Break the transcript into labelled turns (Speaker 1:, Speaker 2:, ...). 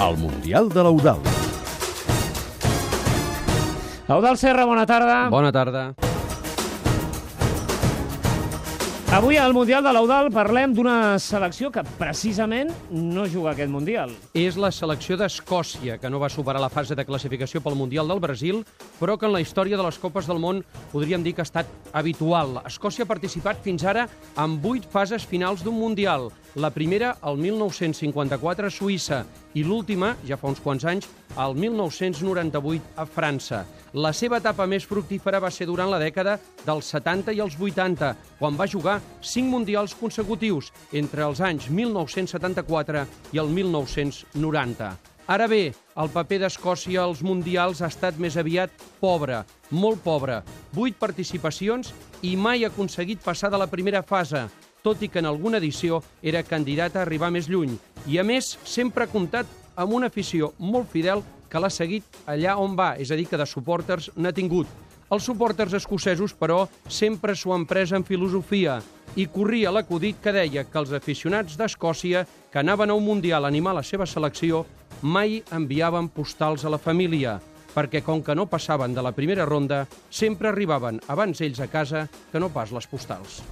Speaker 1: al Mundial de l'Eudal.
Speaker 2: Eudal Serra, bona tarda.
Speaker 3: Bona tarda.
Speaker 2: Avui al Mundial de l'Eudal parlem d'una selecció que precisament no juga aquest Mundial.
Speaker 3: És la selecció d'Escòcia, que no va superar la fase de classificació pel Mundial del Brasil, però que en la història de les Copes del Món podríem dir que ha estat habitual. Escòcia ha participat fins ara en vuit fases finals d'un Mundial. La primera, el 1954, a Suïssa, i l'última, ja fa uns quants anys, el 1998, a França. La seva etapa més fructífera va ser durant la dècada dels 70 i els 80, quan va jugar cinc mundials consecutius entre els anys 1974 i el 1990. Ara bé, el paper d'Escòcia als mundials ha estat més aviat pobre, molt pobre. Vuit participacions i mai ha aconseguit passar de la primera fase, tot i que en alguna edició era candidat a arribar més lluny. I, a més, sempre ha comptat amb una afició molt fidel que l'ha seguit allà on va, és a dir, que de suporters n'ha tingut. Els suporters escocesos, però, sempre s'ho han pres en filosofia i corria l'acudit que deia que els aficionats d'Escòcia que anaven a un Mundial a animar la seva selecció mai enviaven postals a la família, perquè com que no passaven de la primera ronda, sempre arribaven abans ells a casa que no pas les postals.